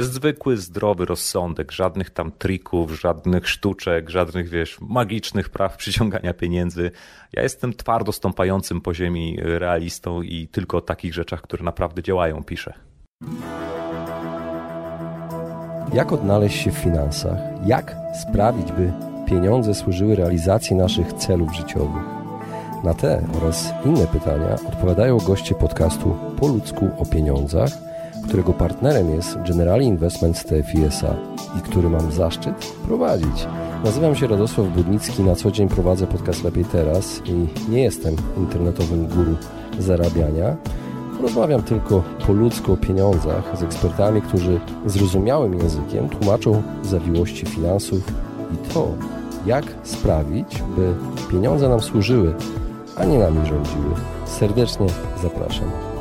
Zwykły, zdrowy rozsądek, żadnych tam trików, żadnych sztuczek, żadnych, wiesz, magicznych praw przyciągania pieniędzy. Ja jestem twardo stąpającym po ziemi realistą i tylko o takich rzeczach, które naprawdę działają, piszę. Jak odnaleźć się w finansach? Jak sprawić, by pieniądze służyły realizacji naszych celów życiowych? Na te oraz inne pytania odpowiadają goście podcastu Po ludzku o pieniądzach, którego partnerem jest Generali Investment TFI SA i który mam zaszczyt prowadzić. Nazywam się Radosław Budnicki, na co dzień prowadzę podcast Lepiej Teraz i nie jestem internetowym guru zarabiania, Rozmawiam tylko po ludzku o pieniądzach z ekspertami, którzy zrozumiałym językiem tłumaczą zawiłości finansów i to, jak sprawić, by pieniądze nam służyły, a nie nami rządziły. Serdecznie zapraszam.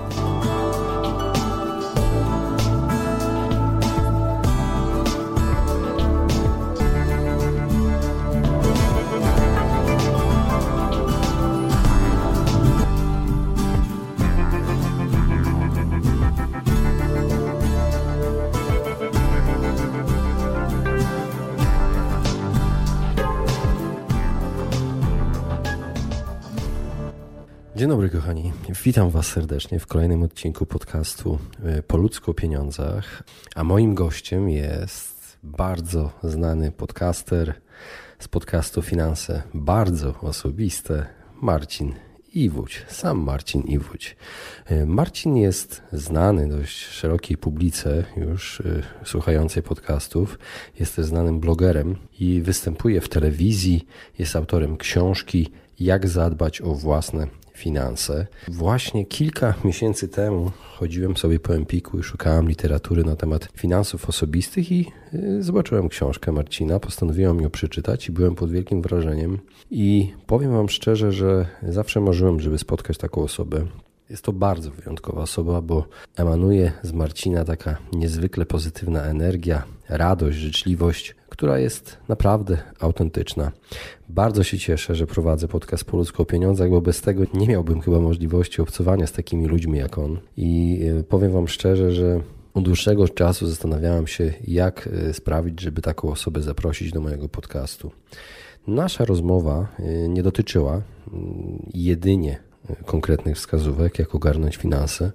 Dzień dobry, kochani. Witam Was serdecznie w kolejnym odcinku podcastu e, Po ludzku o pieniądzach. A moim gościem jest bardzo znany podcaster z podcastu Finanse Bardzo Osobiste, Marcin Iwódź, sam Marcin Iwódź. E, Marcin jest znany dość szerokiej publice, już e, słuchającej podcastów. Jest też znanym blogerem i występuje w telewizji. Jest autorem książki Jak zadbać o własne finanse. Właśnie kilka miesięcy temu chodziłem sobie po Empiku i szukałem literatury na temat finansów osobistych i y, zobaczyłem książkę Marcina, postanowiłem ją przeczytać i byłem pod wielkim wrażeniem. I powiem Wam szczerze, że zawsze marzyłem, żeby spotkać taką osobę. Jest to bardzo wyjątkowa osoba, bo emanuje z Marcina taka niezwykle pozytywna energia, radość, życzliwość, która jest naprawdę autentyczna. Bardzo się cieszę, że prowadzę podcast po ludzku o pieniądzach, bo bez tego nie miałbym chyba możliwości obcowania z takimi ludźmi jak on. I e, powiem Wam szczerze, że od dłuższego czasu zastanawiałem się, jak e, sprawić, żeby taką osobę zaprosić do mojego podcastu. Nasza rozmowa e, nie dotyczyła mm, jedynie konkretnych wskazówek, jak ogarnąć finanse,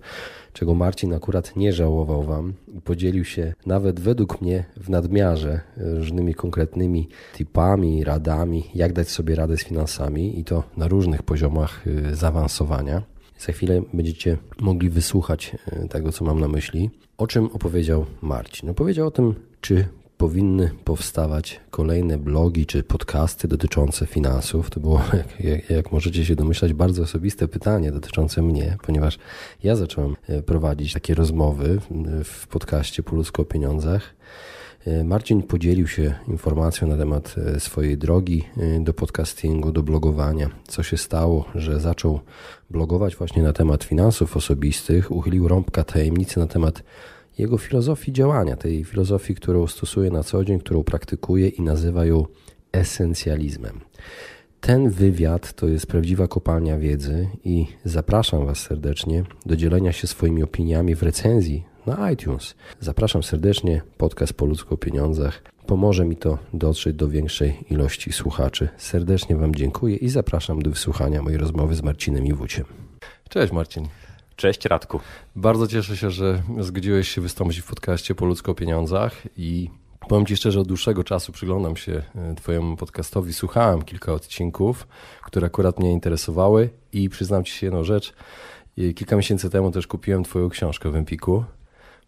czego Marcin akurat nie żałował Wam i podzielił się nawet według mnie w nadmiarze różnymi konkretnymi tipami, radami, jak dać sobie radę z finansami i to na różnych poziomach y, zaawansowania. Za chwilę będziecie mogli wysłuchać y, tego, co mam na myśli. O czym opowiedział Marcin? Opowiedział o tym, czy powinny powstawać kolejne blogi czy podcasty dotyczące finansów. To było, jak, jak, możecie się domyślać, bardzo osobiste pytanie dotyczące mnie, ponieważ ja zacząłem e, prowadzić takie rozmowy w podcaście Po ludzko o pieniądzach. E, Marcin podzielił się informacją na temat e, swojej drogi do podcastingu, do blogowania. Co się stało, że zaczął blogować właśnie na temat finansów osobistych, uchylił rąbka tajemnicy na temat jego filozofii działania, tej filozofii, którą stosuje na co dzień, którą praktykuje i nazywa ją esencjalizmem. Ten wywiad to jest prawdziwa kopalnia wiedzy i zapraszam Was serdecznie do dzielenia się swoimi opiniami w recenzji na iTunes. Zapraszam serdecznie, podcast po ludzku pieniądzach. Pomoże mi to dotrzeć do większej ilości słuchaczy. Serdecznie Wam dziękuję i zapraszam do wysłuchania mojej rozmowy z Marcinem Iwuciem. Cześć Marcin. Cześć Radku. Bardzo cieszę się, że zgodziłeś się wystąpić w podcaście po ludzko o pieniądzach i powiem Ci szczerze, od dłuższego czasu przyglądam się e, Twojemu podcastowi. Słuchałem kilka odcinków, które akurat mnie interesowały i przyznam Ci się jedną rzecz. Kilka miesięcy temu też kupiłem Twoją książkę w Empiku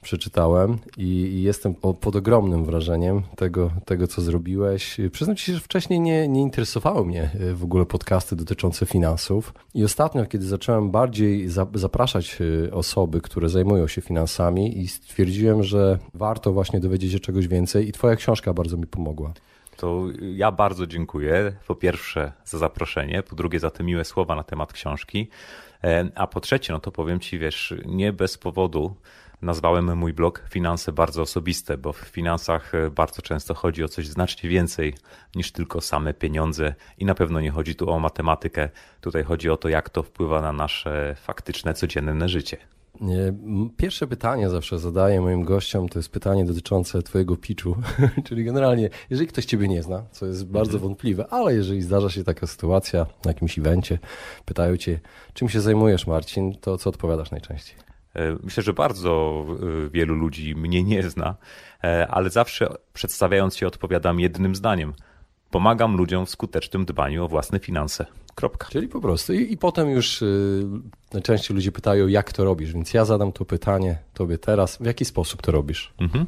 przeczytałem i, jestem pod ogromnym wrażeniem tego, tego, co zrobiłeś. Przyznam ci że wcześniej nie, nie interesowały mnie e, w ogóle podcasty dotyczące finansów i ostatnio, kiedy zacząłem bardziej za, zapraszać e, osoby, które zajmują się finansami i stwierdziłem, że warto właśnie dowiedzieć się czegoś więcej i twoja książka bardzo mi pomogła. To ja bardzo dziękuję. Po pierwsze za zaproszenie, po drugie za te miłe słowa na temat książki, e, a po trzecie, no to powiem ci, wiesz, nie bez powodu nazwałem mój blog Finanse bardzo osobiste, bo w finansach e, bardzo często chodzi o coś znacznie więcej niż tylko same pieniądze i na pewno nie chodzi tu o matematykę. Tutaj chodzi o to, jak to wpływa na nasze faktyczne, codzienne życie. Pierwsze pytanie zawsze zadaję moim gościom, to jest pytanie dotyczące twojego pitchu, czyli generalnie, jeżeli ktoś ciebie nie zna, co jest bardzo mhm. wątpliwe, ale jeżeli zdarza się taka sytuacja na jakimś evencie, pytają cię, czym się zajmujesz Marcin, to co odpowiadasz najczęściej? E, myślę, że bardzo e, wielu ludzi mnie nie zna, e, ale zawsze przedstawiając się odpowiadam jednym zdaniem. Pomagam ludziom w skutecznym dbaniu o własne finanse. Kropka. Czyli po prostu. I, i potem już yy, najczęściej ludzie pytają, jak to robisz, więc ja zadam to pytanie tobie teraz. W jaki sposób to robisz? Mhm.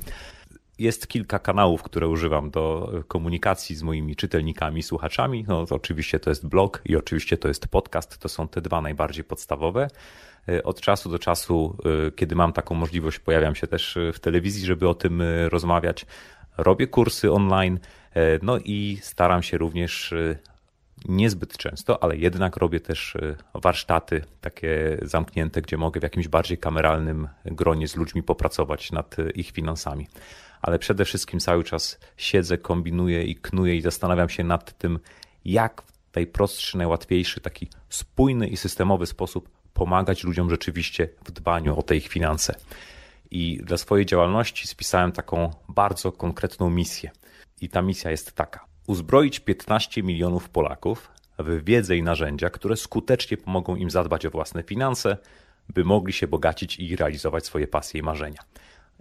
Jest kilka kanałów, które używam do komunikacji z moimi czytelnikami, słuchaczami. No, to oczywiście to jest blog i oczywiście to jest podcast. To są te dwa najbardziej podstawowe. Y, od czasu do czasu, y, kiedy mam taką możliwość, pojawiam się też w telewizji, żeby o tym rozmawiać. Robię kursy online, no i staram się również niezbyt często, ale jednak robię też e, warsztaty takie zamknięte, gdzie mogę w jakimś bardziej kameralnym gronie z ludźmi popracować nad e, ich finansami. Ale przede wszystkim cały czas siedzę, kombinuję i knuję i zastanawiam się nad tym, jak w najprostszy, najłatwiejszy, taki spójny i systemowy sposób pomagać ludziom rzeczywiście w dbaniu o te ich finanse. I dla swojej działalności spisałem taką bardzo konkretną misję. I ta misja jest taka uzbroić 15 milionów Polaków w wiedzę i narzędzia, które skutecznie pomogą im zadbać o własne finanse, by mogli się bogacić i realizować swoje pasje i marzenia.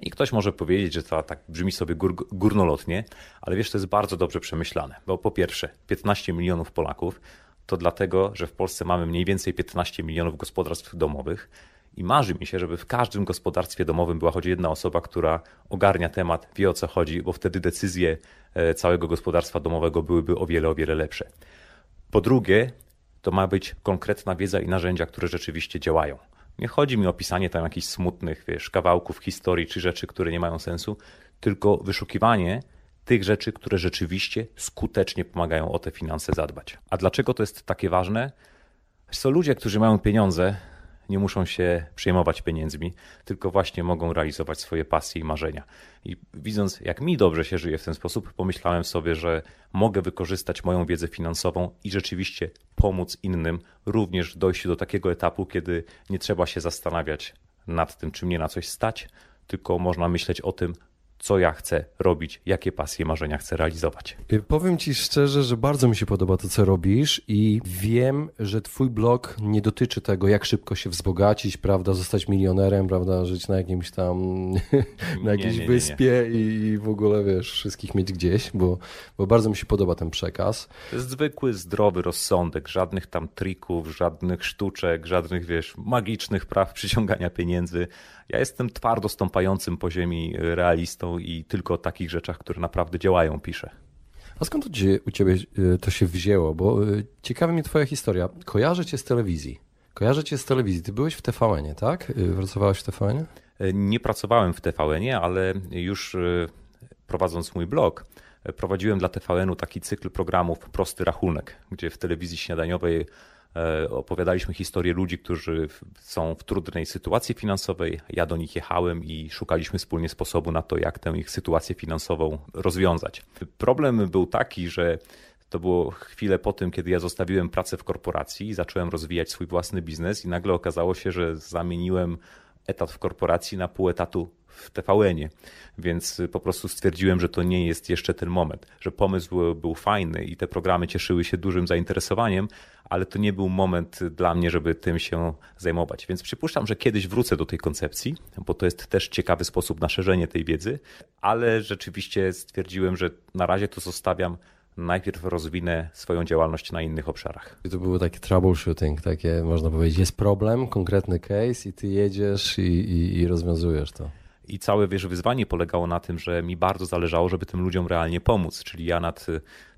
I ktoś może powiedzieć, że to tak brzmi sobie gór, górnolotnie, ale wiesz, to jest bardzo dobrze przemyślane. Bo po pierwsze, 15 milionów Polaków to dlatego, że w Polsce mamy mniej więcej 15 milionów gospodarstw domowych i marzy mi się, żeby w każdym gospodarstwie domowym była choć jedna osoba, która ogarnia temat, wie o co chodzi, bo wtedy decyzje e, całego gospodarstwa domowego byłyby o wiele, o wiele lepsze. Po drugie, to ma być konkretna wiedza i narzędzia, które rzeczywiście działają. Nie chodzi mi o pisanie tam jakichś smutnych, wiesz, kawałków historii czy rzeczy, które nie mają sensu, tylko wyszukiwanie tych rzeczy, które rzeczywiście skutecznie pomagają o te finanse zadbać. A dlaczego to jest takie ważne? Są ludzie, którzy mają pieniądze, nie muszą się przejmować pieniędzmi, tylko właśnie mogą realizować swoje pasje i marzenia. I widząc, jak mi dobrze się żyje w ten sposób, pomyślałem sobie, że mogę wykorzystać moją wiedzę finansową i rzeczywiście pomóc innym również w dojściu do takiego etapu, kiedy nie trzeba się zastanawiać nad tym, czy mnie na coś stać, tylko można myśleć o tym, co ja chcę robić, jakie pasje, marzenia chcę realizować. Y, powiem Ci szczerze, że bardzo mi się podoba to, co robisz i wiem, że Twój blog nie dotyczy tego, jak szybko się wzbogacić, prawda, zostać milionerem, prawda, żyć na jakimś tam, na jakiejś nie, nie, wyspie nie, i w ogóle, wiesz, wszystkich mieć gdzieś, bo, bo bardzo mi się podoba ten przekaz. Zwykły, zdrowy rozsądek, żadnych tam trików, żadnych sztuczek, żadnych, wiesz, magicznych praw przyciągania pieniędzy. Ja jestem twardo stąpającym po ziemi realistą i tylko o takich rzeczach, które naprawdę działają, piszę. A skąd u ciebie y, to się wzięło? Bo y, ciekawa mnie twoja historia. Kojarzę cię z telewizji. Kojarzę cię z telewizji. Ty byłeś w TVN-ie, tak? Y, pracowałeś w TVN-ie? Nie pracowałem w TVN-ie, ale już prowadząc mój blog, prowadziłem dla TVN-u taki cykl programów Prosty Rachunek, gdzie w telewizji śniadaniowej E, opowiadaliśmy historię ludzi, którzy są w trudnej sytuacji finansowej. Ja do nich jechałem i szukaliśmy wspólnie sposobu na to, jak tę ich sytuację finansową rozwiązać. Problem był taki, że to było chwilę po tym, kiedy ja zostawiłem pracę w korporacji i zacząłem rozwijać swój własny biznes, i nagle okazało się, że zamieniłem etat w korporacji na pół etatu w TVN-ie, więc po prostu stwierdziłem, że to nie jest jeszcze ten moment, że pomysł był fajny i te programy cieszyły się dużym zainteresowaniem, ale to nie był moment dla mnie, żeby tym się zajmować. Więc przypuszczam, że kiedyś wrócę do tej koncepcji, bo to jest też ciekawy sposób na szerzenie tej wiedzy, ale rzeczywiście stwierdziłem, że na razie to zostawiam najpierw rozwinę swoją działalność na innych obszarach. I to było takie troubleshooting, takie można powiedzieć, jest problem, konkretny case i ty jedziesz i, i, i rozwiązujesz to. I całe wiesz, wyzwanie polegało na tym, że mi bardzo zależało, żeby tym ludziom realnie pomóc. Czyli ja nad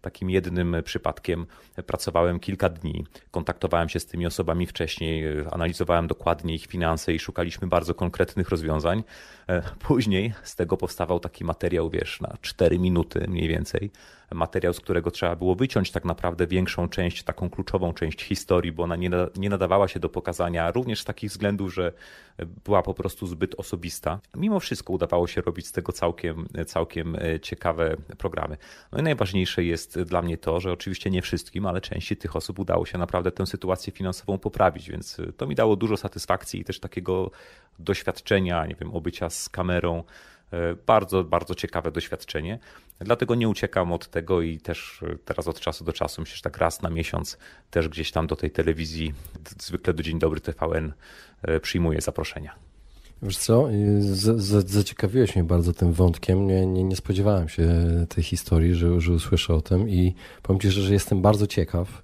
takim jednym przypadkiem pracowałem kilka dni, kontaktowałem się z tymi osobami wcześniej, analizowałem dokładnie ich finanse i szukaliśmy bardzo konkretnych rozwiązań. E, później z tego powstawał taki materiał, wiesz, na 4 minuty mniej więcej. Materiał, z którego trzeba było wyciąć tak naprawdę większą część, taką kluczową część historii, bo ona nie nadawała się do pokazania również z takich względów, że była po prostu zbyt osobista. Mimo wszystko udawało się robić z tego całkiem, całkiem e, ciekawe programy. No i najważniejsze jest dla mnie to, że oczywiście nie wszystkim, ale części tych osób udało się naprawdę tę sytuację finansową poprawić, więc to mi dało dużo satysfakcji i też takiego doświadczenia, nie wiem, obycia z kamerą. Bardzo, bardzo ciekawe doświadczenie. Dlatego nie uciekam od tego i też teraz od czasu do czasu, myślę, że tak raz na miesiąc też gdzieś tam do tej telewizji, zwykle do Dzień Dobry TVN przyjmuję zaproszenia. Wiesz co, z, z, zaciekawiłeś mnie bardzo tym wątkiem. Nie, nie, nie spodziewałem się tej historii, że, że usłyszę o tym i powiem Ci, że, że jestem bardzo ciekaw.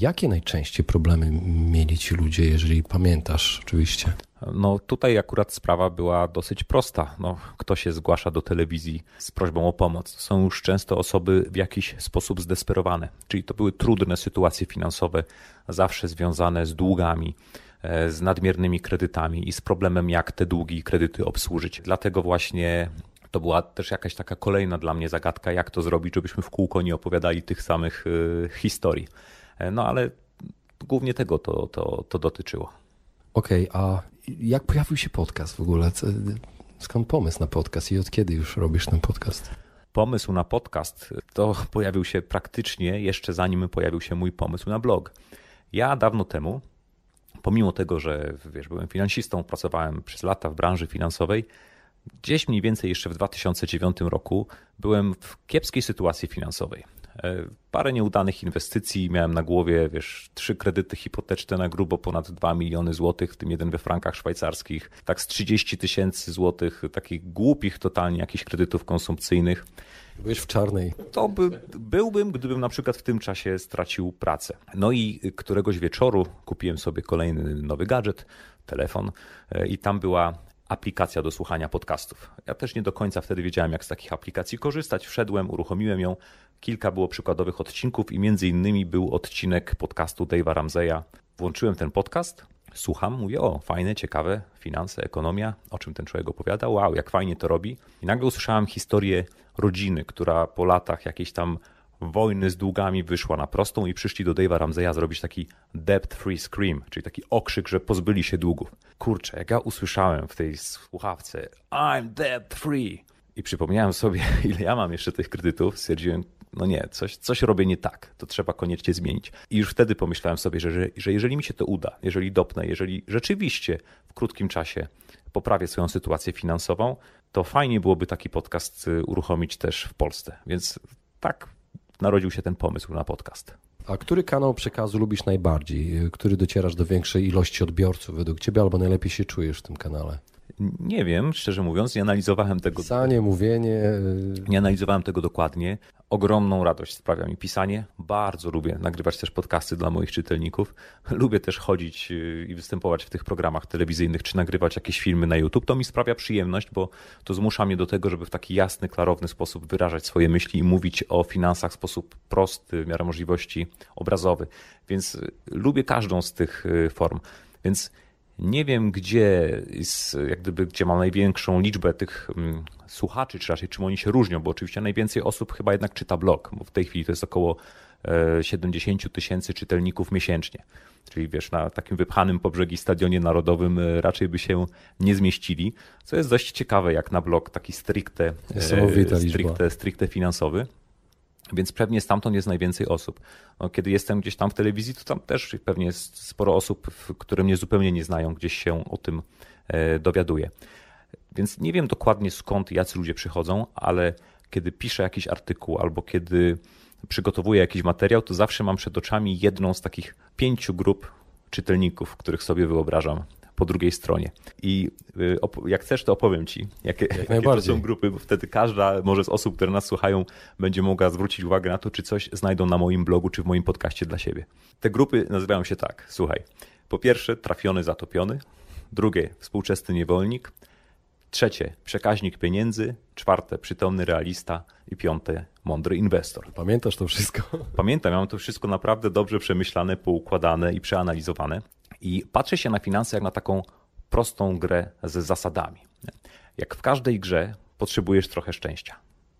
Jakie najczęściej problemy mieli ci ludzie, jeżeli pamiętasz oczywiście? No tutaj akurat sprawa była dosyć prosta. No, kto się zgłasza do telewizji z prośbą o pomoc? Są już często osoby w jakiś sposób zdesperowane, czyli to były trudne sytuacje finansowe, zawsze związane z długami, E, z nadmiernymi kredytami i z problemem, jak te długi i kredyty obsłużyć. Dlatego właśnie to była też jakaś taka kolejna dla mnie zagadka, jak to zrobić, żebyśmy w kółko nie opowiadali tych samych e, historii. E, no ale głównie tego to, to, to dotyczyło. Okej, okay, a jak pojawił się podcast w ogóle? Skąd pomysł na podcast i od kiedy już robisz ten podcast? Pomysł na podcast to pojawił się praktycznie jeszcze zanim pojawił się mój pomysł na blog. Ja dawno temu pomimo tego, że wiesz, byłem finansistą, pracowałem przez lata w branży finansowej, gdzieś mniej więcej jeszcze w 2009 roku byłem w kiepskiej sytuacji finansowej. E, parę nieudanych inwestycji, miałem na głowie, wiesz, trzy kredyty hipoteczne na grubo ponad 2 miliony złotych, w tym jeden we frankach szwajcarskich, tak z 30 tysięcy złotych, takich głupich totalnie jakichś kredytów konsumpcyjnych. Byłeś w czarnej. To by, byłbym, gdybym na przykład w tym czasie stracił pracę. No i któregoś wieczoru kupiłem sobie kolejny nowy gadżet, telefon e, i tam była aplikacja do słuchania podcastów. Ja też nie do końca wtedy wiedziałem, jak z takich aplikacji korzystać. Wszedłem, uruchomiłem ją. Kilka było przykładowych odcinków i między innymi był odcinek podcastu Dave'a Ramseya. Włączyłem ten podcast, słucham, mówię, o, fajne, ciekawe, finanse, ekonomia, o czym ten człowiek opowiada, wow, jak fajnie to robi. I nagle usłyszałem historię rodziny, która po latach jakiejś tam wojny z długami wyszła na prostą i przyszli do Dave'a Ramseya zrobić taki debt-free scream, czyli taki okrzyk, że pozbyli się długów. Kurczę, jak ja usłyszałem w tej słuchawce I'm debt-free i przypomniałem sobie, ile ja mam jeszcze tych kredytów, stwierdziłem, no nie, coś, coś robię nie tak, to trzeba koniecznie zmienić. I już wtedy pomyślałem sobie, że, że, że jeżeli mi się to uda, jeżeli dopnę, jeżeli rzeczywiście w krótkim czasie poprawię swoją sytuację finansową, to fajnie byłoby taki podcast y, uruchomić też w Polsce. Więc tak narodził się ten pomysł na podcast. A który kanał przekazu lubisz najbardziej? Który docierasz do większej ilości odbiorców według ciebie, albo najlepiej się czujesz w tym kanale? Nie wiem, szczerze mówiąc, nie analizowałem tego. Pisanie, mówienie. Nie analizowałem tego dokładnie. Ogromną radość sprawia mi pisanie. Bardzo lubię nagrywać też podcasty dla moich czytelników. Lubię też chodzić y, i występować w tych programach telewizyjnych, czy nagrywać jakieś filmy na YouTube. To mi sprawia przyjemność, bo to zmusza mnie do tego, żeby w taki jasny, klarowny sposób wyrażać swoje myśli i mówić o finansach w sposób prosty, w miarę możliwości obrazowy. Więc y, lubię każdą z tych y, form. Więc nie wiem, gdzie, jest, jak gdyby, gdzie mam największą liczbę tych mm, słuchaczy, czy raczej czym oni się różnią, bo oczywiście najwięcej osób chyba jednak czyta blog, bo w tej chwili to jest około 70 e, tysięcy czytelników miesięcznie. Czyli wiesz, na takim wypchanym po brzegi stadionie narodowym e, raczej by się nie zmieścili, co jest dość ciekawe jak na blog taki stricte, e, stricte, stricte finansowy. Więc pewnie stamtąd jest najwięcej osób. No, kiedy jestem gdzieś tam w telewizji, to tam też pewnie jest sporo osób, które mnie zupełnie nie znają, gdzieś się o tym e, dowiaduje. Więc nie wiem dokładnie skąd jacy ludzie przychodzą, ale kiedy piszę jakiś artykuł albo kiedy przygotowuję jakiś materiał, to zawsze mam przed oczami jedną z takich pięciu grup czytelników, których sobie wyobrażam po drugiej stronie. I y, jak chcesz, to opowiem ci, jakie, jak jakie to są grupy, bo wtedy każda może z osób, które nas słuchają, będzie mogła zwrócić uwagę na to, czy coś znajdą na moim blogu, czy w moim podcaście dla siebie. Te grupy nazywają się tak, słuchaj. Po pierwsze, trafiony, zatopiony. Drugie, współczesny niewolnik. Trzecie, przekaźnik pieniędzy. Czwarte, przytomny realista. I piąte, mądry inwestor. Pamiętasz to wszystko? Pamiętam, ja mam to wszystko naprawdę dobrze przemyślane, poukładane i przeanalizowane. I patrzę się na finanse jak na taką prostą grę z zasadami. Jak w każdej grze potrzebujesz trochę szczęścia.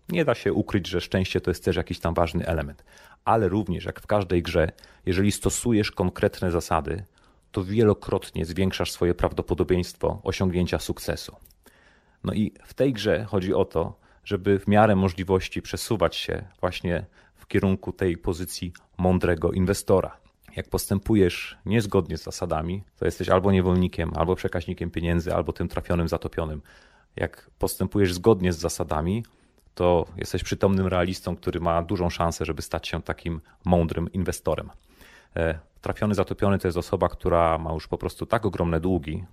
Nie da się ukryć, że szczęście to jest też jakiś tam ważny element, ale również jak w każdej grze, jeżeli stosujesz konkretne zasady, to wielokrotnie zwiększasz swoje prawdopodobieństwo osiągnięcia sukcesu. No i w tej grze chodzi o to, żeby w miarę możliwości przesuwać się właśnie w kierunku tej pozycji mądrego inwestora. Jak postępujesz niezgodnie z zasadami, to jesteś albo niewolnikiem, albo przekaźnikiem pieniędzy, albo tym trafionym, zatopionym. Jak postępujesz zgodnie z zasadami, to jesteś przytomnym realistą, który ma dużą szansę, żeby stać się takim mądrym inwestorem. E, trafiony, zatopiony to jest osoba, która ma już po prostu tak ogromne długi,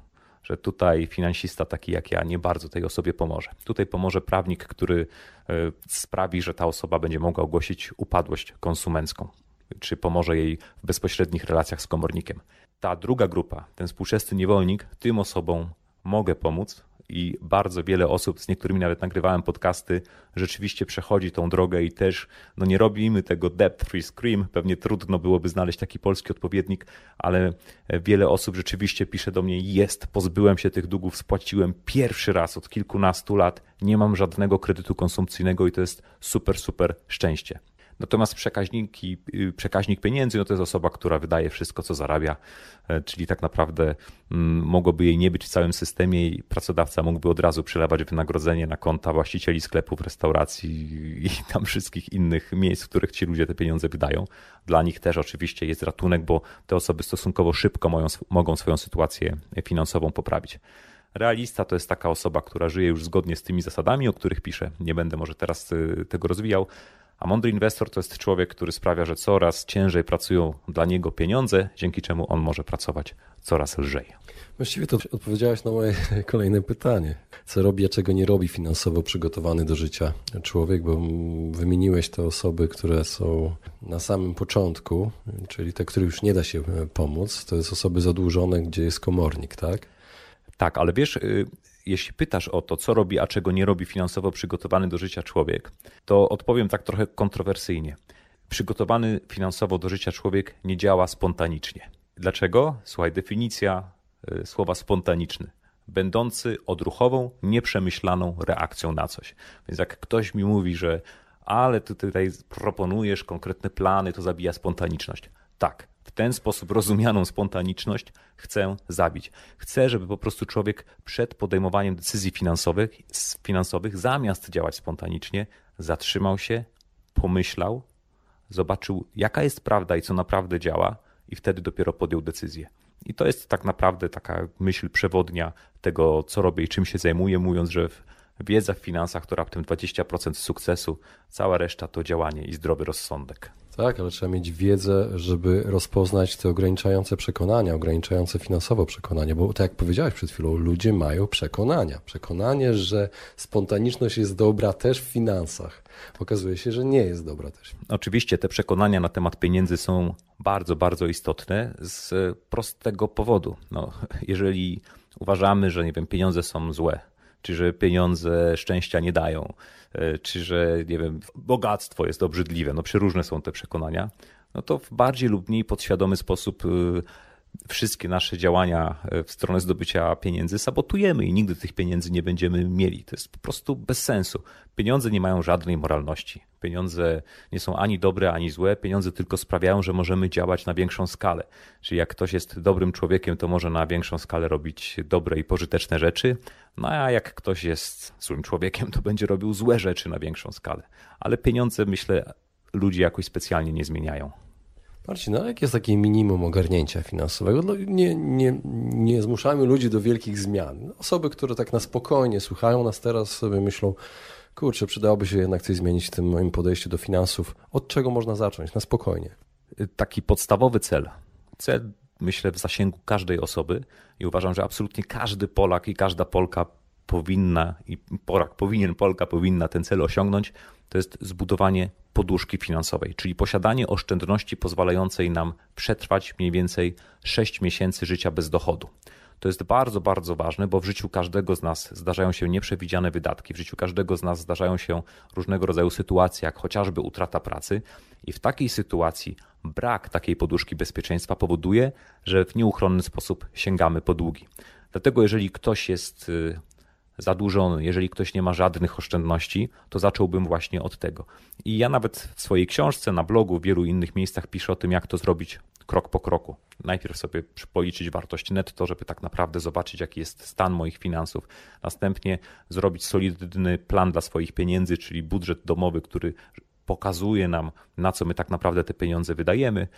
że tutaj finansista taki jak ja nie bardzo tej osobie pomoże. Tutaj pomoże prawnik, który e, sprawi, że ta osoba będzie mogła ogłosić upadłość konsumencką, czy pomoże jej w bezpośrednich relacjach z komornikiem. Ta druga grupa, ten współczesny niewolnik, tym osobom mogę pomóc, i bardzo wiele osób, z niektórymi nawet nagrywałem podcasty, rzeczywiście przechodzi tą drogę i też no nie robimy tego debt free scream, pewnie trudno byłoby znaleźć taki polski odpowiednik, ale wiele osób rzeczywiście pisze do mnie, jest, pozbyłem się tych długów, spłaciłem pierwszy raz od kilkunastu lat, nie mam żadnego kredytu konsumpcyjnego i to jest super, super szczęście. Natomiast przekaźniki, y, przekaźnik pieniędzy no to jest osoba, która wydaje wszystko, co zarabia, e, czyli tak naprawdę mm, mogłoby jej nie być w całym systemie i pracodawca mógłby od razu przelewać wynagrodzenie na konta właścicieli sklepów, restauracji i tam wszystkich innych miejsc, w których ci ludzie te pieniądze wydają. Dla nich też oczywiście jest ratunek, bo te osoby stosunkowo szybko mogą swoją sytuację finansową poprawić. Realista to jest taka osoba, która żyje już zgodnie z tymi zasadami, o których piszę. Nie będę może teraz y, tego rozwijał, a mądry inwestor to jest człowiek, który sprawia, że coraz ciężej pracują dla niego pieniądze, dzięki czemu on może pracować coraz lżej. Właściwie to odpowiedziałeś na moje kolejne pytanie. Co robi, a czego nie robi finansowo przygotowany do życia człowiek, bo wymieniłeś te osoby, które są na samym początku, czyli te, których już nie da się pomóc. To jest osoby zadłużone, gdzie jest komornik, tak? Tak, ale wiesz, y, jeśli pytasz o to, co robi, a czego nie robi finansowo przygotowany do życia człowiek, to odpowiem tak trochę kontrowersyjnie. Przygotowany finansowo do życia człowiek nie działa spontanicznie. Dlaczego? Słuchaj, definicja y, słowa spontaniczny. Będący odruchową, nieprzemyślaną reakcją na coś. Więc jak ktoś mi mówi, że ale ty tutaj proponujesz konkretne plany, to zabija spontaniczność. Tak, ten sposób rozumianą spontaniczność chcę zabić. Chcę, żeby po prostu człowiek przed podejmowaniem decyzji finansowych, finansowych zamiast działać spontanicznie, zatrzymał się, pomyślał, zobaczył, jaka jest prawda i co naprawdę działa, i wtedy dopiero podjął decyzję. I to jest tak naprawdę taka myśl przewodnia tego, co robię i czym się zajmuję, mówiąc, że wiedza w finansach to raptem 20% sukcesu, cała reszta to działanie i zdrowy rozsądek. Tak, ale trzeba mieć wiedzę, żeby rozpoznać te ograniczające przekonania, ograniczające finansowo przekonania, bo tak jak powiedziałeś przed chwilą, ludzie mają przekonania. Przekonanie, że spontaniczność jest dobra też w finansach. Okazuje się, że nie jest dobra też. Oczywiście te przekonania na temat pieniędzy są bardzo, bardzo istotne z prostego powodu. No, jeżeli uważamy, że nie wiem, pieniądze są złe, czy że pieniądze szczęścia nie dają, e, czy że nie wiem, bogactwo jest obrzydliwe, no przeróżne są te przekonania, no to w bardziej lub mniej podświadomy sposób e, wszystkie nasze działania e, w stronę zdobycia pieniędzy sabotujemy i nigdy tych pieniędzy nie będziemy mieli. To jest po prostu bez sensu. Pieniądze nie mają żadnej moralności. Pieniądze nie są ani dobre, ani złe. Pieniądze tylko sprawiają, że możemy działać na większą skalę. Czyli jak ktoś jest dobrym człowiekiem, to może na większą skalę robić dobre i pożyteczne rzeczy. No a jak ktoś jest złym człowiekiem, to będzie robił złe rzeczy na większą skalę. Ale pieniądze, myślę, ludzi jakoś specjalnie nie zmieniają. Marcin, no jak jest takie minimum ogarnięcia finansowego? No, nie, nie, nie zmuszamy ludzi do wielkich zmian. Osoby, które tak na spokojnie słuchają nas teraz, sobie myślą, kurczę, przydałoby się jednak coś zmienić w tym moim podejściu do finansów. Od czego można zacząć? Na spokojnie. Taki podstawowy cel. Cel, myślę, w zasięgu każdej osoby i uważam, że absolutnie każdy Polak i każda Polka powinna i Polak powinien, Polka powinna ten cel osiągnąć, to jest zbudowanie poduszki finansowej, czyli posiadanie oszczędności pozwalającej nam przetrwać mniej więcej 6 miesięcy życia bez dochodu. To jest bardzo, bardzo ważne, bo w życiu każdego z nas zdarzają się nieprzewidziane wydatki, w życiu każdego z nas zdarzają się różnego rodzaju sytuacje, jak chociażby utrata pracy, i w takiej sytuacji brak takiej poduszki bezpieczeństwa powoduje, że w nieuchronny sposób sięgamy po długi. Dlatego, jeżeli ktoś jest y, zadłużony, jeżeli ktoś nie ma żadnych oszczędności, to zacząłbym właśnie od tego. I ja nawet w swojej książce, na blogu, w wielu innych miejscach piszę o tym, jak to zrobić krok po kroku. Najpierw sobie policzyć wartość netto, żeby tak naprawdę zobaczyć, jaki jest stan moich finansów. Następnie zrobić solidny plan dla swoich pieniędzy, czyli budżet domowy, który pokazuje nam, na co my tak naprawdę te pieniądze wydajemy.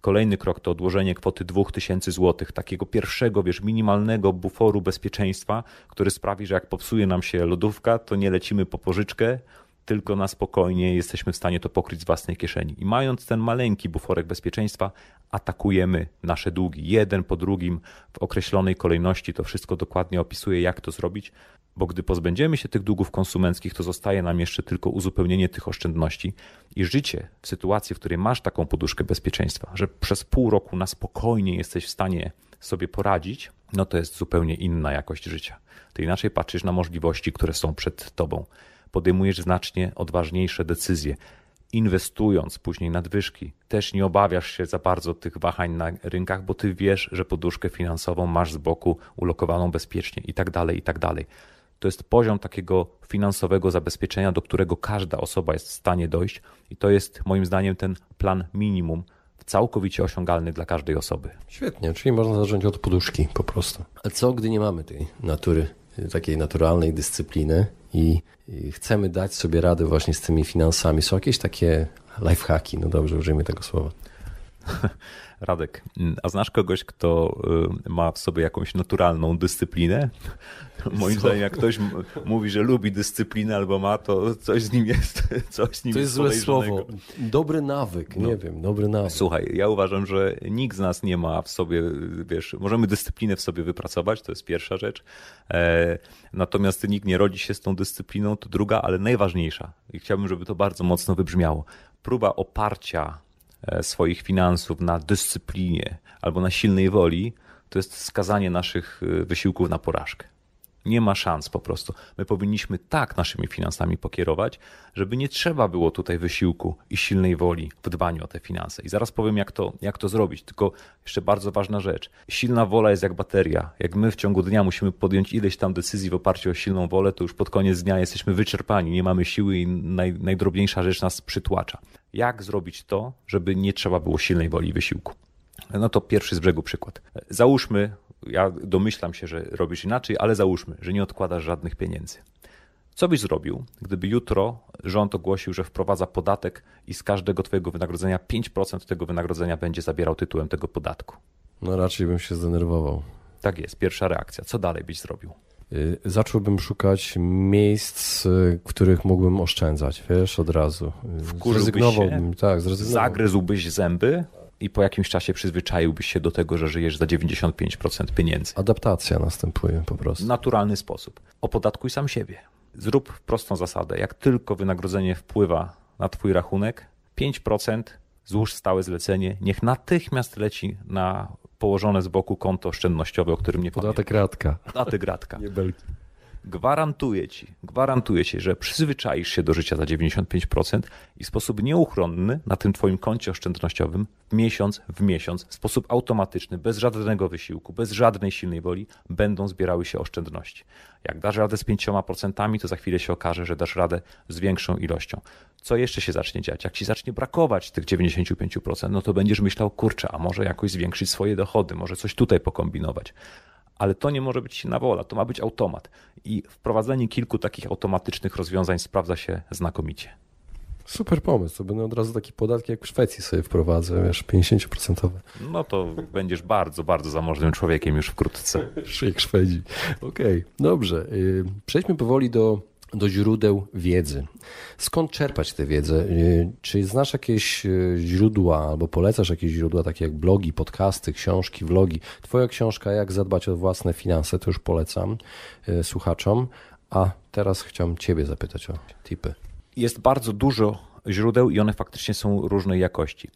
Kolejny krok to odłożenie kwoty 2000 zł, takiego pierwszego, wiesz, minimalnego buforu bezpieczeństwa, który sprawi, że jak popsuje nam się lodówka, to nie lecimy po pożyczkę, tylko na spokojnie jesteśmy w stanie to pokryć z własnej kieszeni. I mając ten maleńki buforek bezpieczeństwa, atakujemy nasze długi jeden po drugim w określonej kolejności. To wszystko dokładnie opisuje, jak to zrobić, bo gdy pozbędziemy się tych długów konsumenckich, to zostaje nam jeszcze tylko uzupełnienie tych oszczędności i życie w sytuacji, w której masz taką poduszkę bezpieczeństwa, że przez pół roku na spokojnie jesteś w stanie sobie poradzić, no to jest zupełnie inna jakość życia. Ty inaczej patrzysz na możliwości, które są przed tobą podejmujesz znacznie odważniejsze decyzje. Inwestując później nadwyżki, też nie obawiasz się za bardzo tych wahań na rynkach, bo ty wiesz, że poduszkę finansową masz z boku ulokowaną bezpiecznie i tak dalej, i tak dalej. To jest poziom takiego finansowego zabezpieczenia, do którego każda osoba jest w stanie dojść, i to jest moim zdaniem ten plan minimum, całkowicie osiągalny dla każdej osoby. Świetnie, czyli można zacząć od poduszki po prostu. A co, gdy nie mamy tej natury, takiej naturalnej dyscypliny i, chcemy dać sobie radę właśnie z tymi finansami. Są jakieś takie lifehacki, no dobrze, użyjmy tego słowa. Radek, a znasz kogoś, kto y, ma w sobie jakąś naturalną dyscyplinę? Moim zdaniem, jak ktoś mówi, że lubi dyscyplinę albo ma, to coś z nim jest. Coś z nim to jest, jest złe słowo. Dobry nawyk, no. nie wiem, dobry nawyk. Słuchaj, ja uważam, że nikt z nas nie ma w sobie, wiesz, możemy dyscyplinę w sobie wypracować, to jest pierwsza rzecz. E, natomiast nikt nie rodzi się z tą dyscypliną, to druga, ale najważniejsza. I chciałbym, żeby to bardzo mocno wybrzmiało. Próba oparcia swoich finansów na dyscyplinie albo na silnej woli, to jest skazanie naszych e, wysiłków na porażkę. Nie ma szans po prostu. My powinniśmy tak naszymi finansami pokierować, żeby nie trzeba było tutaj wysiłku i silnej woli w dbaniu o te finanse. I zaraz powiem, jak to, jak to zrobić. Tylko jeszcze bardzo ważna rzecz. Silna wola jest jak bateria. Jak my w ciągu dnia musimy podjąć ileś tam decyzji w oparciu o silną wolę, to już pod koniec dnia jesteśmy wyczerpani, nie mamy siły i naj, najdrobniejsza rzecz nas przytłacza. Jak zrobić to, żeby nie trzeba było silnej woli i wysiłku? No to pierwszy z brzegu przykład. Załóżmy, ja domyślam się, że robisz inaczej, ale załóżmy, że nie odkładasz żadnych pieniędzy. Co byś zrobił, gdyby jutro rząd ogłosił, że wprowadza podatek i z każdego twojego wynagrodzenia 5% tego wynagrodzenia będzie zabierał tytułem tego podatku? No raczej bym się zdenerwował. Tak jest, pierwsza reakcja. Co dalej byś zrobił? Y, zacząłbym szukać miejsc, w których mógłbym oszczędzać, wiesz, od razu. Y, Wkurzywałbym się? Tak, zrezygnowałbym. Zagryzłbyś zęby? i po jakimś czasie przyzwyczaiłbyś się do tego, że żyjesz za 95% pieniędzy. Adaptacja następuje po prostu. Naturalny sposób. Opodatkuj sam siebie. Zrób prostą zasadę. Jak tylko wynagrodzenie wpływa na Twój rachunek, 5% złóż stałe zlecenie, niech natychmiast leci na położone z boku konto oszczędnościowe, o którym nie Podatek pamiętam. radka. Podatek radka. Nie belki. Gwarantuję ci, gwarantuję ci, że przyzwyczaisz się do życia za 95% i w sposób nieuchronny na tym twoim koncie oszczędnościowym miesiąc w miesiąc, w sposób automatyczny, bez żadnego wysiłku, bez żadnej silnej woli, będą zbierały się oszczędności. Jak dasz radę z 5%, to za chwilę się okaże, że dasz radę z większą ilością. Co jeszcze się zacznie dziać? Jak ci zacznie brakować tych 95%, no to będziesz myślał, kurczę, a może jakoś zwiększyć swoje dochody, może coś tutaj pokombinować ale to nie może być silna wola, to ma być automat. I wprowadzenie kilku takich automatycznych rozwiązań sprawdza się znakomicie. Super pomysł, to będę od razu taki podatki jak w Szwecji sobie wprowadzę, wiesz, 50%. No to będziesz bardzo, bardzo zamożnym człowiekiem już wkrótce. Jak Szwedzi. Okej, okay, dobrze. Y, przejdźmy powoli do do źródeł wiedzy. Skąd czerpać tę wiedzę? Y, czy znasz jakieś y, źródła albo polecasz jakieś źródła, takie jak blogi, podcasty, książki, vlogi? Twoja książka Jak zadbać o własne finanse, to już polecam y, słuchaczom. A teraz chciałem Ciebie zapytać o tipy. Jest bardzo dużo źródeł i one faktycznie są różnej jakości.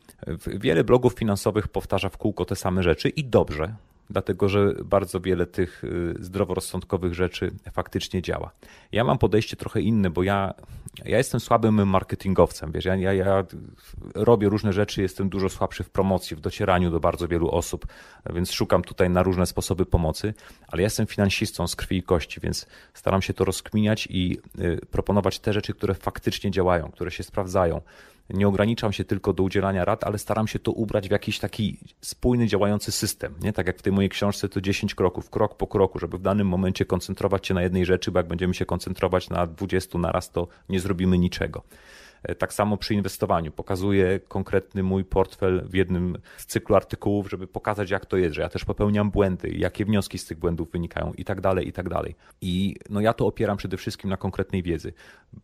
Wiele blogów finansowych powtarza w kółko te same rzeczy i dobrze, dlatego że bardzo wiele tych y, zdroworozsądkowych rzeczy faktycznie działa. Ja mam podejście trochę inne, bo ja, ja jestem słabym marketingowcem, wiesz, ja, ja, ja robię różne rzeczy, jestem dużo słabszy w promocji, w docieraniu do bardzo wielu osób, więc szukam tutaj na różne sposoby pomocy, ale ja jestem finansistą z krwi i kości, więc staram się to rozkminiać i y, proponować te rzeczy, które faktycznie działają, które się sprawdzają. Nie ograniczam się tylko do udzielania rad, ale staram się to ubrać w jakiś taki spójny, działający system. Nie? Tak jak w tej mojej książce to 10 kroków, krok po kroku, żeby w danym momencie koncentrować się na jednej rzeczy, bo jak będziemy się koncentrować na 20 naraz, to nie zrobimy niczego. E, tak samo przy inwestowaniu. Pokazuję konkretny mój portfel w jednym z cyklu artykułów, żeby pokazać, jak to jest, że ja też popełniam błędy, jakie wnioski z tych błędów wynikają i tak dalej, i tak dalej. I no ja to opieram przede wszystkim na konkretnej wiedzy.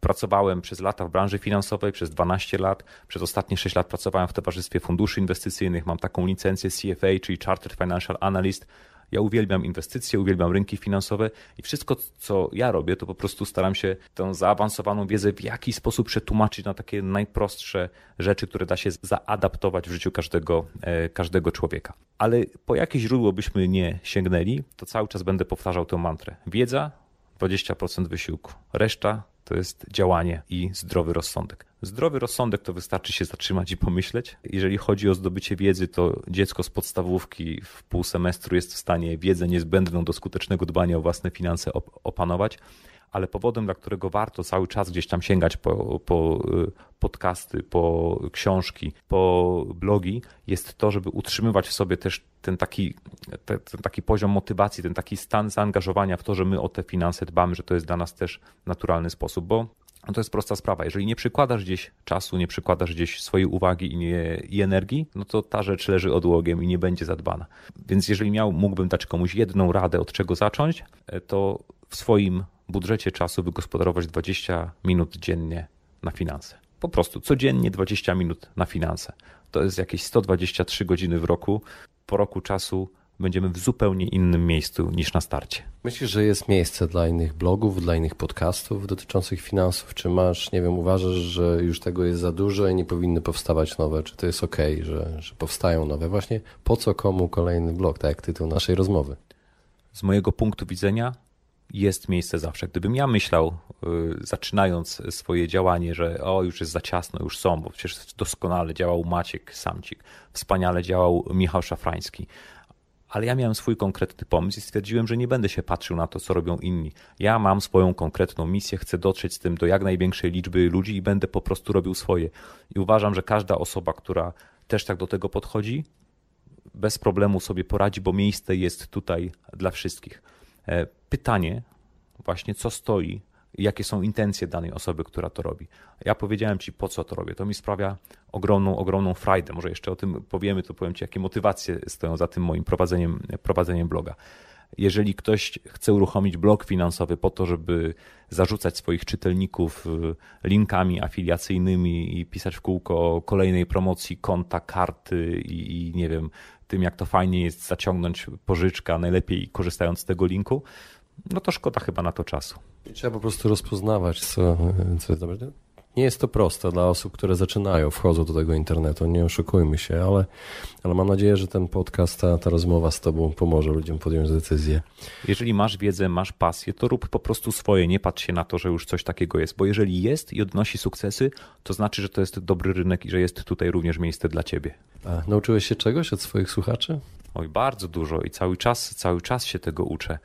Pracowałem przez lata w branży finansowej, przez 12 lat, przez ostatnie 6 lat pracowałem w towarzystwie funduszy inwestycyjnych, mam taką licencję CFA, czyli Chartered Financial Analyst, ja uwielbiam inwestycje, uwielbiam rynki finansowe i wszystko, co ja robię, to po prostu staram się tę zaawansowaną wiedzę w jakiś sposób przetłumaczyć na takie najprostsze rzeczy, które da się zaadaptować w życiu każdego, e, każdego człowieka. Ale po jakie źródło byśmy nie sięgnęli, to cały czas będę powtarzał tę mantrę. Wiedza, 20% wysiłku. Reszta to jest działanie i zdrowy rozsądek. Zdrowy rozsądek to wystarczy się zatrzymać i pomyśleć. Jeżeli chodzi o zdobycie wiedzy, to dziecko z podstawówki w pół semestru jest w stanie wiedzę niezbędną do skutecznego dbania o własne finanse opanować ale powodem, dla którego warto cały czas gdzieś tam sięgać po, po y, podcasty, po książki, po blogi, jest to, żeby utrzymywać w sobie też ten taki, ten, taki poziom motywacji, ten taki stan zaangażowania w to, że my o te finanse dbamy, że to jest dla nas też naturalny sposób, bo no to jest prosta sprawa. Jeżeli nie przykładasz gdzieś czasu, nie przykładasz gdzieś swojej uwagi i, nie, i energii, no to ta rzecz leży odłogiem i nie będzie zadbana. Więc jeżeli miał, mógłbym dać komuś jedną radę, od czego zacząć, e, to w swoim budżecie czasu wygospodarować 20 minut dziennie na finanse. Po prostu codziennie 20 minut na finanse. To jest jakieś 123 godziny w roku. Po roku czasu będziemy w zupełnie innym miejscu niż na starcie. Myślisz, że jest miejsce dla innych blogów, dla innych podcastów dotyczących finansów? Czy masz, nie wiem, uważasz, że już tego jest za dużo i nie powinny powstawać nowe? Czy to jest ok, że, że powstają nowe? Właśnie po co komu kolejny blog, tak jak tytuł naszej rozmowy? Z mojego punktu widzenia jest miejsce zawsze. Gdybym ja myślał, y, zaczynając swoje działanie, że o, już jest za ciasno, już są, bo przecież doskonale działał Maciek Samcik, wspaniale działał Michał Szafrański, ale ja miałem swój konkretny pomysł i stwierdziłem, że nie będę się patrzył na to, co robią inni. Ja mam swoją konkretną misję, chcę dotrzeć z tym do jak największej liczby ludzi i będę po prostu robił swoje. I uważam, że każda osoba, która też tak do tego podchodzi, bez problemu sobie poradzi, bo miejsce jest tutaj dla wszystkich. E, pytanie właśnie, co stoi, jakie są intencje danej osoby, która to robi. Ja powiedziałem Ci, po co to robię. To mi sprawia ogromną, ogromną frajdę. Może jeszcze o tym powiemy, to powiem Ci, jakie motywacje stoją za tym moim prowadzeniem, prowadzeniem bloga. Jeżeli ktoś chce uruchomić blog finansowy po to, żeby zarzucać swoich czytelników y, linkami afiliacyjnymi i pisać w kółko kolejnej promocji konta, karty i, i nie wiem, tym jak to fajnie jest zaciągnąć pożyczkę, najlepiej korzystając z tego linku, no to szkoda chyba na to czasu. Trzeba po prostu rozpoznawać, co, co jest dobre. Nie jest to proste dla osób, które zaczynają, wchodzą do tego internetu, nie oszukujmy się, ale, ale mam nadzieję, że ten podcast, ta, ta rozmowa z Tobą pomoże ludziom podjąć decyzję. Jeżeli masz wiedzę, masz pasję, to rób po prostu swoje, nie patrz się na to, że już coś takiego jest, bo jeżeli jest i odnosi sukcesy, to znaczy, że to jest dobry rynek i że jest tutaj również miejsce dla Ciebie. A nauczyłeś się czegoś od swoich słuchaczy? Oj, bardzo dużo i cały czas, cały czas się tego uczę.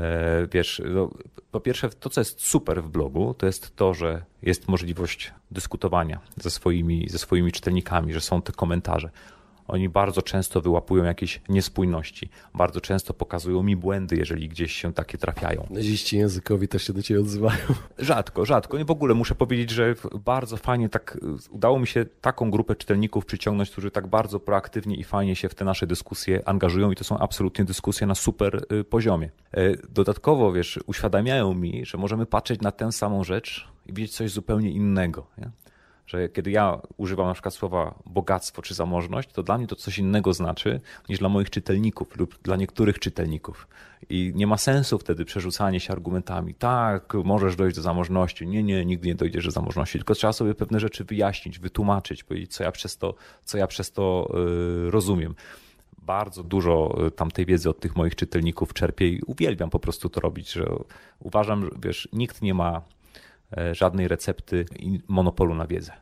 E, wiesz, no, po pierwsze, to co jest super w blogu, to jest to, że jest możliwość dyskutowania ze swoimi, ze swoimi czytelnikami, że są te komentarze. Oni bardzo często wyłapują jakieś niespójności, bardzo często pokazują mi błędy, jeżeli gdzieś się takie trafiają. Naziści językowi też się do ciebie odzywają. Rzadko, rzadko. I w ogóle muszę powiedzieć, że bardzo fajnie tak udało mi się taką grupę czytelników przyciągnąć, którzy tak bardzo proaktywnie i fajnie się w te nasze dyskusje angażują i to są absolutnie dyskusje na super y, poziomie. E, dodatkowo, wiesz, uświadamiają mi, że możemy patrzeć na tę samą rzecz i widzieć coś zupełnie innego. Nie? Że kiedy ja używam na przykład słowa bogactwo czy zamożność, to dla mnie to coś innego znaczy niż dla moich czytelników lub dla niektórych czytelników. I nie ma sensu wtedy przerzucanie się argumentami. Tak, możesz dojść do zamożności. Nie, nie, nigdy nie dojdziesz do zamożności. Tylko trzeba sobie pewne rzeczy wyjaśnić, wytłumaczyć, powiedzieć, co ja przez to, co ja przez to yy, rozumiem bardzo dużo y, tamtej wiedzy od tych moich czytelników czerpię i uwielbiam po prostu to robić, że uważam, że wiesz, nikt nie ma żadnej recepty i monopolu na wiedzę.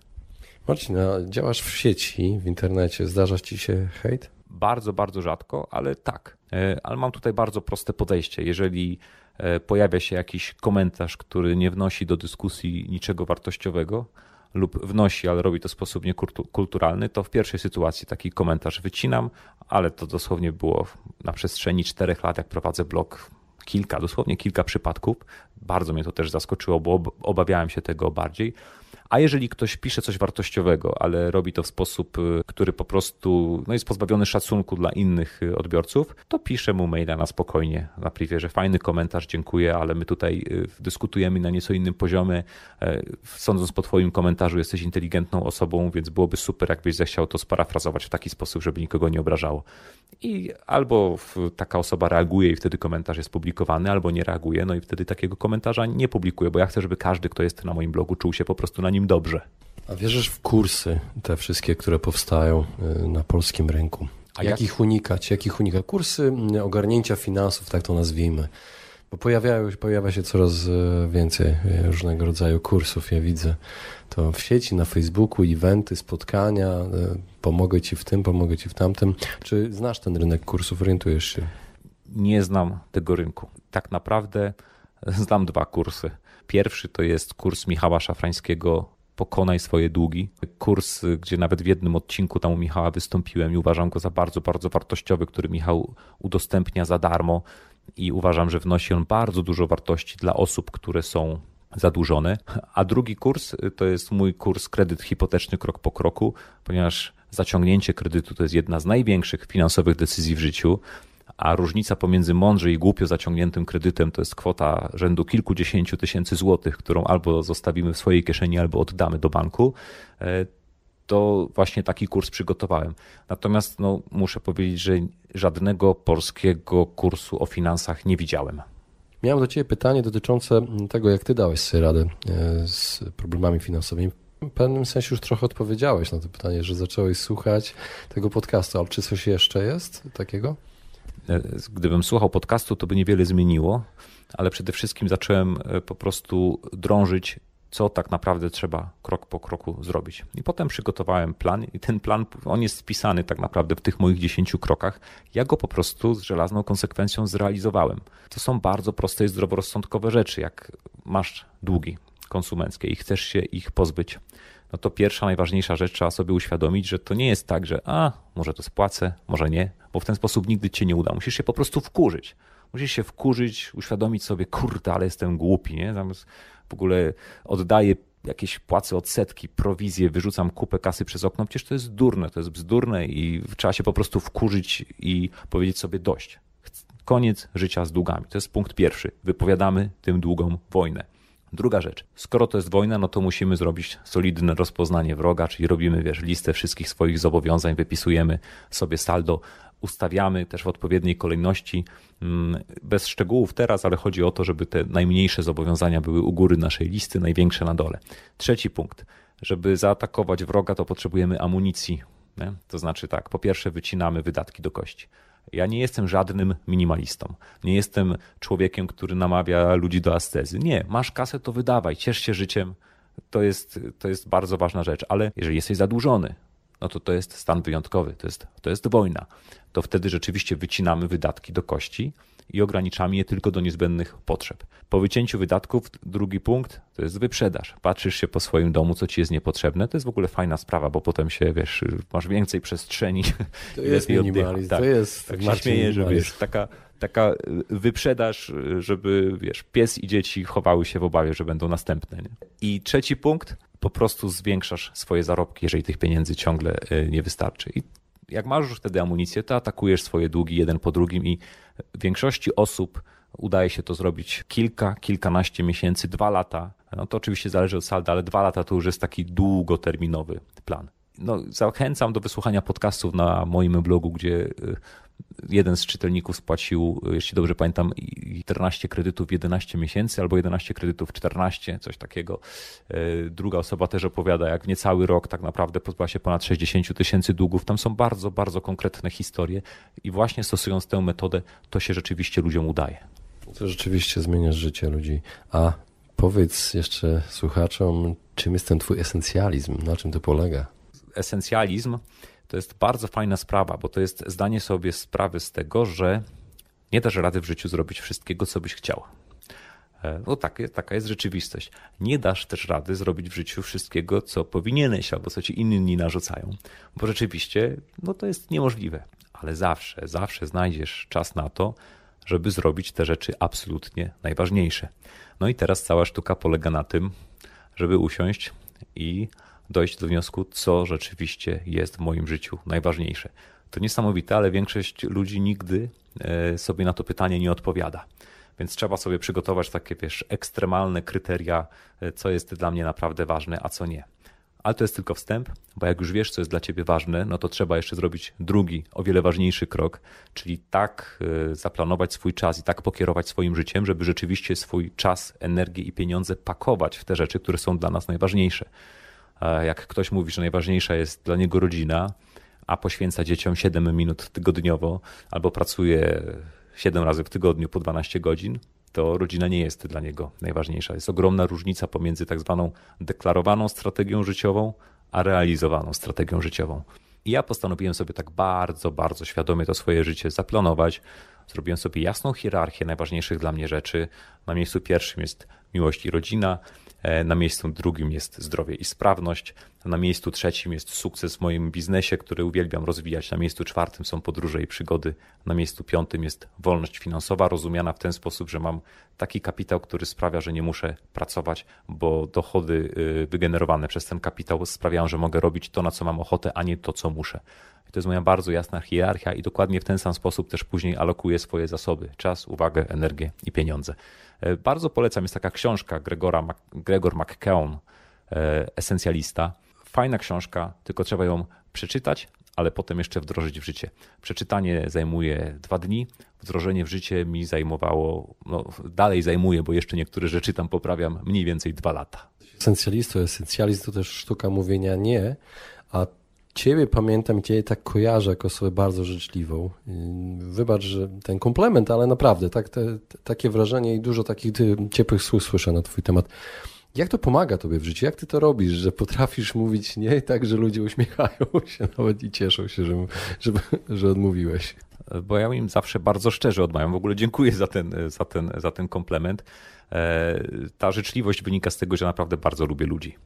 Marcin, działasz w sieci, w internecie, zdarza ci się hejt? Bardzo, bardzo rzadko, ale tak. E, ale mam tutaj bardzo proste podejście. Jeżeli e, pojawia się jakiś komentarz, który nie wnosi do dyskusji niczego wartościowego, lub wnosi, ale robi to w sposób niekulturalny, to w pierwszej sytuacji taki komentarz wycinam, ale to dosłownie było na przestrzeni czterech lat, jak prowadzę blog, kilka, dosłownie kilka przypadków. Bardzo mnie to też zaskoczyło, bo obawiałem się tego bardziej. A jeżeli ktoś pisze coś wartościowego, ale robi to w sposób, y, który po prostu no jest pozbawiony szacunku dla innych y, odbiorców, to piszę mu maila na spokojnie, na privie, że fajny komentarz, dziękuję, ale my tutaj y, dyskutujemy na nieco innym poziomie. E, sądząc po Twoim komentarzu, jesteś inteligentną osobą, więc byłoby super, jakbyś zechciał to sparafrazować w taki sposób, żeby nikogo nie obrażało. I albo taka osoba reaguje i wtedy komentarz jest publikowany, albo nie reaguje, no i wtedy takiego komentarza nie publikuję, bo ja chcę, żeby każdy, kto jest na moim blogu, czuł się po prostu na nim dobrze. A wierzysz w kursy, te wszystkie, które powstają y, na polskim rynku? A jak, jak ich unikać? Jak ich unikać? Kursy y, ogarnięcia finansów, tak to nazwijmy. Bo pojawiają, pojawia się coraz y, więcej różnego rodzaju kursów. Ja widzę to w sieci, na Facebooku, eventy, spotkania. Pomogę ci w tym, pomogę ci w tamtym. Czy znasz ten rynek kursów, orientujesz się? Nie znam tego rynku. Tak naprawdę znam dwa kursy. Pierwszy to jest kurs Michała Szafrańskiego Pokonaj swoje długi. Kurs, gdzie nawet w jednym odcinku tam u Michała wystąpiłem i uważam go za bardzo, bardzo wartościowy, który Michał udostępnia za darmo i uważam, że wnosi on bardzo dużo wartości dla osób, które są zadłużone. A drugi kurs to jest mój kurs kredyt hipoteczny krok po kroku, ponieważ zaciągnięcie kredytu to jest jedna z największych finansowych decyzji w życiu a różnica pomiędzy mądrze i głupio zaciągniętym kredytem to jest kwota rzędu kilkudziesięciu tysięcy złotych, którą albo zostawimy w swojej kieszeni, albo oddamy do banku, e, to właśnie taki kurs przygotowałem. Natomiast no, muszę powiedzieć, że żadnego polskiego kursu o finansach nie widziałem. Miałem do Ciebie pytanie dotyczące tego, jak Ty dałeś sobie radę e, z problemami finansowymi. W pewnym sensie już trochę odpowiedziałeś na to pytanie, że zacząłeś słuchać tego podcastu, ale czy coś jeszcze jest takiego? E, gdybym słuchał podcastu, to by niewiele zmieniło, ale przede wszystkim zacząłem e, po prostu drążyć, co tak naprawdę trzeba krok po kroku zrobić. I potem przygotowałem plan, i ten plan, on jest spisany tak naprawdę w tych moich dziesięciu krokach. Ja go po prostu z żelazną konsekwencją zrealizowałem. To są bardzo proste i zdroworozsądkowe rzeczy, jak masz długi konsumenckie i chcesz się ich pozbyć no to pierwsza, najważniejsza rzecz trzeba sobie uświadomić, że to nie jest tak, że a, może to spłacę, może nie, bo w ten sposób nigdy cię nie uda. Musisz się po prostu wkurzyć. Musisz się wkurzyć, uświadomić sobie, kurde, ale jestem głupi, nie? Zamiast w ogóle oddaję jakieś płace odsetki, prowizje, wyrzucam kupę kasy przez okno, przecież to jest durne, to jest bzdurne i trzeba się po prostu wkurzyć i powiedzieć sobie dość. Koniec życia z długami. To jest punkt pierwszy. Wypowiadamy tym długom wojnę. Druga rzecz, skoro to jest wojna, no to musimy zrobić solidne rozpoznanie wroga, czyli robimy, wiesz, listę wszystkich swoich zobowiązań, wypisujemy sobie saldo, ustawiamy też w odpowiedniej kolejności, mm, bez szczegółów teraz, ale chodzi o to, żeby te najmniejsze zobowiązania były u góry naszej listy, największe na dole. Trzeci punkt, żeby zaatakować wroga, to potrzebujemy amunicji. Nie? To znaczy tak, po pierwsze wycinamy wydatki do kości. Ja nie jestem żadnym minimalistą. Nie jestem człowiekiem, który namawia ludzi do ascezy. Nie, masz kasę, to wydawaj, ciesz się życiem. To jest, to jest bardzo ważna rzecz, ale jeżeli jesteś zadłużony, no to to jest stan wyjątkowy, to jest, to jest wojna. To wtedy rzeczywiście wycinamy wydatki do kości i ograniczamy je tylko do niezbędnych potrzeb. Po wycięciu wydatków, drugi punkt to jest wyprzedaż. Patrzysz się po swoim domu, co ci jest niepotrzebne. To jest w ogóle fajna sprawa, bo potem się, wiesz, masz więcej przestrzeni. To jest minimalizm, tak, to jest tak się śmieję, że wiesz, taka, taka wyprzedaż, żeby, wiesz, pies i dzieci chowały się w obawie, że będą następne. Nie? I trzeci punkt, po prostu zwiększasz swoje zarobki, jeżeli tych pieniędzy ciągle e, nie wystarczy. I jak masz już wtedy amunicję, to atakujesz swoje długi jeden po drugim i większości osób udaje się to zrobić kilka, kilkanaście miesięcy, dwa lata. No to oczywiście zależy od salda, ale dwa lata to już jest taki długoterminowy plan. No, zachęcam do wysłuchania podcastów na moim blogu, gdzie y, jeden z czytelników spłacił, jeśli dobrze pamiętam, 14 kredytów w 11 miesięcy albo 11 kredytów w 14, coś takiego. E, druga osoba też opowiada, jak w niecały rok tak naprawdę pozbyła się ponad 60 tysięcy długów. Tam są bardzo, bardzo konkretne historie i właśnie stosując tę metodę, to się rzeczywiście ludziom udaje. To rzeczywiście zmienia życie ludzi. A powiedz jeszcze słuchaczom, czym jest ten twój esencjalizm? Na czym to polega? Esencjalizm to jest bardzo fajna sprawa, bo to jest zdanie sobie sprawy z tego, że nie dasz rady w życiu zrobić wszystkiego, co byś chciał. E, no tak, taka jest rzeczywistość. Nie dasz też rady zrobić w życiu wszystkiego, co powinieneś albo co ci inni narzucają, bo rzeczywiście no to jest niemożliwe. Ale zawsze, zawsze znajdziesz czas na to, żeby zrobić te rzeczy absolutnie najważniejsze. No i teraz cała sztuka polega na tym, żeby usiąść i dojść do wniosku, co rzeczywiście jest w moim życiu najważniejsze. To niesamowite, ale większość ludzi nigdy e, sobie na to pytanie nie odpowiada. Więc trzeba sobie przygotować takie, wiesz, ekstremalne kryteria, e, co jest dla mnie naprawdę ważne, a co nie. Ale to jest tylko wstęp, bo jak już wiesz, co jest dla ciebie ważne, no to trzeba jeszcze zrobić drugi, o wiele ważniejszy krok, czyli tak e, zaplanować swój czas i tak pokierować swoim życiem, żeby rzeczywiście swój czas, energię i pieniądze pakować w te rzeczy, które są dla nas najważniejsze. Jak ktoś mówi, że najważniejsza jest dla niego rodzina, a poświęca dzieciom 7 minut tygodniowo albo pracuje 7 razy w tygodniu po 12 godzin, to rodzina nie jest dla niego najważniejsza. Jest ogromna różnica pomiędzy tak zwaną deklarowaną strategią życiową, a realizowaną strategią życiową. I ja postanowiłem sobie tak bardzo, bardzo świadomie to swoje życie zaplanować. Zrobiłem sobie jasną hierarchię najważniejszych dla mnie rzeczy. Na miejscu pierwszym jest miłość i rodzina, E, na miejscu drugim jest zdrowie i sprawność. Na miejscu trzecim jest sukces w moim biznesie, który uwielbiam rozwijać. Na miejscu czwartym są podróże i przygody. Na miejscu piątym jest wolność finansowa, rozumiana w ten sposób, że mam taki kapitał, który sprawia, że nie muszę pracować, bo dochody y, wygenerowane przez ten kapitał sprawiają, że mogę robić to, na co mam ochotę, a nie to, co muszę. To jest moja bardzo jasna hierarchia i dokładnie w ten sam sposób też później alokuję swoje zasoby: czas, uwagę, energię i pieniądze. E, bardzo polecam, jest taka książka Gregora, Gregor McKeown, e, Esencjalista. Fajna książka, tylko trzeba ją przeczytać, ale potem jeszcze wdrożyć w życie. Przeczytanie zajmuje dwa dni, wdrożenie w życie mi zajmowało, no dalej zajmuje, bo jeszcze niektóre rzeczy tam poprawiam, mniej więcej dwa lata. Esencjalista, esencjalizm to też sztuka mówienia nie, a Ciebie pamiętam i Ciebie tak kojarzę jako osobę bardzo życzliwą. Wybacz, że ten komplement, ale naprawdę tak, te, takie wrażenie i dużo takich ciepłych słów słyszę na Twój temat. Jak to pomaga Tobie w życiu? Jak Ty to robisz, że potrafisz mówić nie tak, że ludzie uśmiechają się nawet i cieszą się, że, że, że odmówiłeś? Bo ja im zawsze bardzo szczerze odmawiam. W ogóle dziękuję za ten, za ten, za ten komplement. E, ta życzliwość wynika z tego, że naprawdę bardzo lubię ludzi.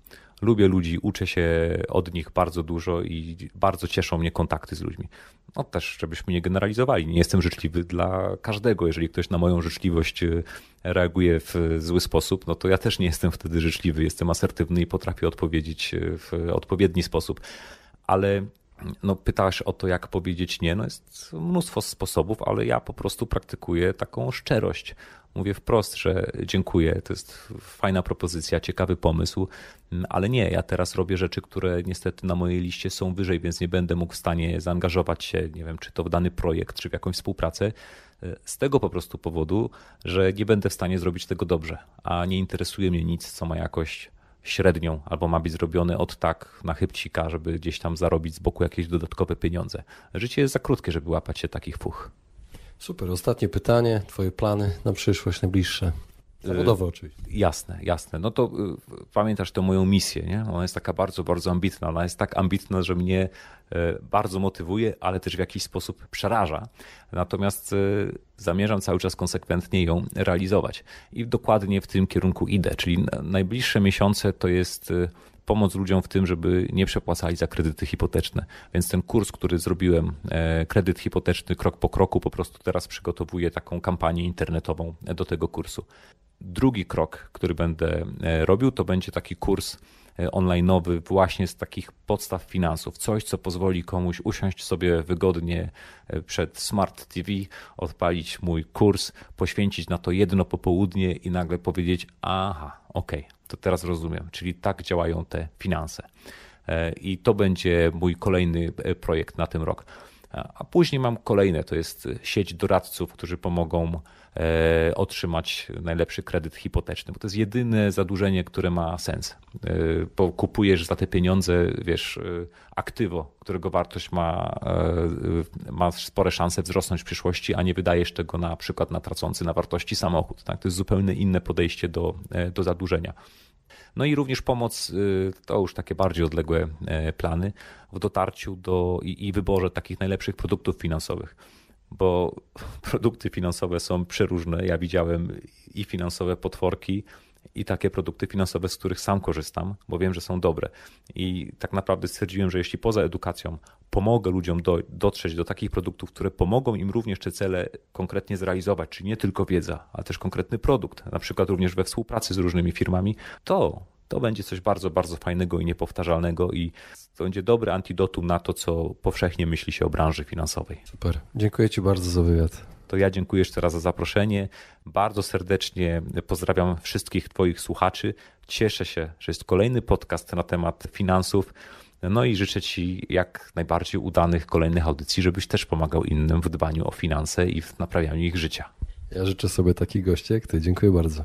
Lubię ludzi, uczę się od nich bardzo dużo i bardzo cieszą mnie kontakty z ludźmi. No też, żebyśmy nie generalizowali. Nie jestem życzliwy dla każdego. Jeżeli ktoś na moją życzliwość e, reaguje w zły sposób, no to ja też nie jestem wtedy życzliwy. Jestem asertywny i potrafię odpowiedzieć e, w odpowiedni sposób. Ale no, pytasz o to, jak powiedzieć nie. No jest mnóstwo sposobów, ale ja po prostu praktykuję taką szczerość. Mówię wprost, że dziękuję, to jest fajna propozycja, ciekawy pomysł, ale nie, ja teraz robię rzeczy, które niestety na mojej liście są wyżej, więc nie będę mógł w stanie zaangażować się, nie wiem, czy to w dany projekt, czy w jakąś współpracę. Z tego po prostu powodu, że nie będę w stanie zrobić tego dobrze, a nie interesuje mnie nic, co ma jakość średnią, albo ma być zrobione od tak na chybcika, żeby gdzieś tam zarobić z boku jakieś dodatkowe pieniądze. Życie jest za krótkie, żeby łapać się takich fuch. Super. Ostatnie pytanie. Twoje plany na przyszłość najbliższe? Zawodowo oczywiście. Jasne, jasne. No to y, pamiętasz tę moją misję, nie? Ona jest taka bardzo, bardzo ambitna. Ona jest tak ambitna, że mnie y, bardzo motywuje, ale też w jakiś sposób przeraża. Natomiast y, zamierzam cały czas konsekwentnie ją realizować. I dokładnie w tym kierunku idę. Czyli najbliższe miesiące to jest pomoc ludziom w tym, żeby nie przepłacali za kredyty hipoteczne. Więc ten kurs, który zrobiłem, e, kredyt hipoteczny krok po kroku, po prostu teraz przygotowuję taką kampanię internetową do tego kursu. Drugi krok, który będę e, robił, to będzie taki kurs e, online'owy właśnie z takich podstaw finansów. Coś, co pozwoli komuś usiąść sobie wygodnie przed Smart TV, odpalić mój kurs, poświęcić na to jedno popołudnie i nagle powiedzieć: Aha, okej, okay, to teraz rozumiem, czyli tak działają te finanse. E, I to będzie mój kolejny e, projekt na ten rok. A później mam kolejne, to jest sieć doradców, którzy pomogą e, otrzymać najlepszy kredyt hipoteczny, bo to jest jedyne zadłużenie, które ma sens. Bo kupujesz za te pieniądze, wiesz, aktywo, którego wartość ma, ma spore szanse wzrosnąć w przyszłości, a nie wydajesz tego na przykład na tracący na wartości samochód. Tak? To jest zupełnie inne podejście do, do zadłużenia. No i również pomoc, to już takie bardziej odległe e, plany, w dotarciu do i, i wyborze takich najlepszych produktów finansowych. Bo produkty finansowe są przeróżne. Ja widziałem i finansowe potworki, i takie produkty finansowe, z których sam korzystam, bo wiem, że są dobre. I tak naprawdę stwierdziłem, że jeśli poza edukacją pomogę ludziom do, dotrzeć do takich produktów, które pomogą im również te cele konkretnie zrealizować, czyli nie tylko wiedza, ale też konkretny produkt, na przykład również we współpracy z różnymi firmami, to to będzie coś bardzo, bardzo fajnego i niepowtarzalnego i to będzie dobry antidotum na to, co powszechnie myśli się o branży finansowej. Super. Dziękuję Ci bardzo za wywiad. To ja dziękuję jeszcze raz za zaproszenie. Bardzo serdecznie pozdrawiam wszystkich Twoich słuchaczy. Cieszę się, że jest kolejny podcast na temat finansów. No i życzę Ci jak najbardziej udanych kolejnych audycji, żebyś też pomagał innym w dbaniu o finanse i w naprawianiu ich życia. Ja życzę sobie takich gości jak Ty. Dziękuję bardzo.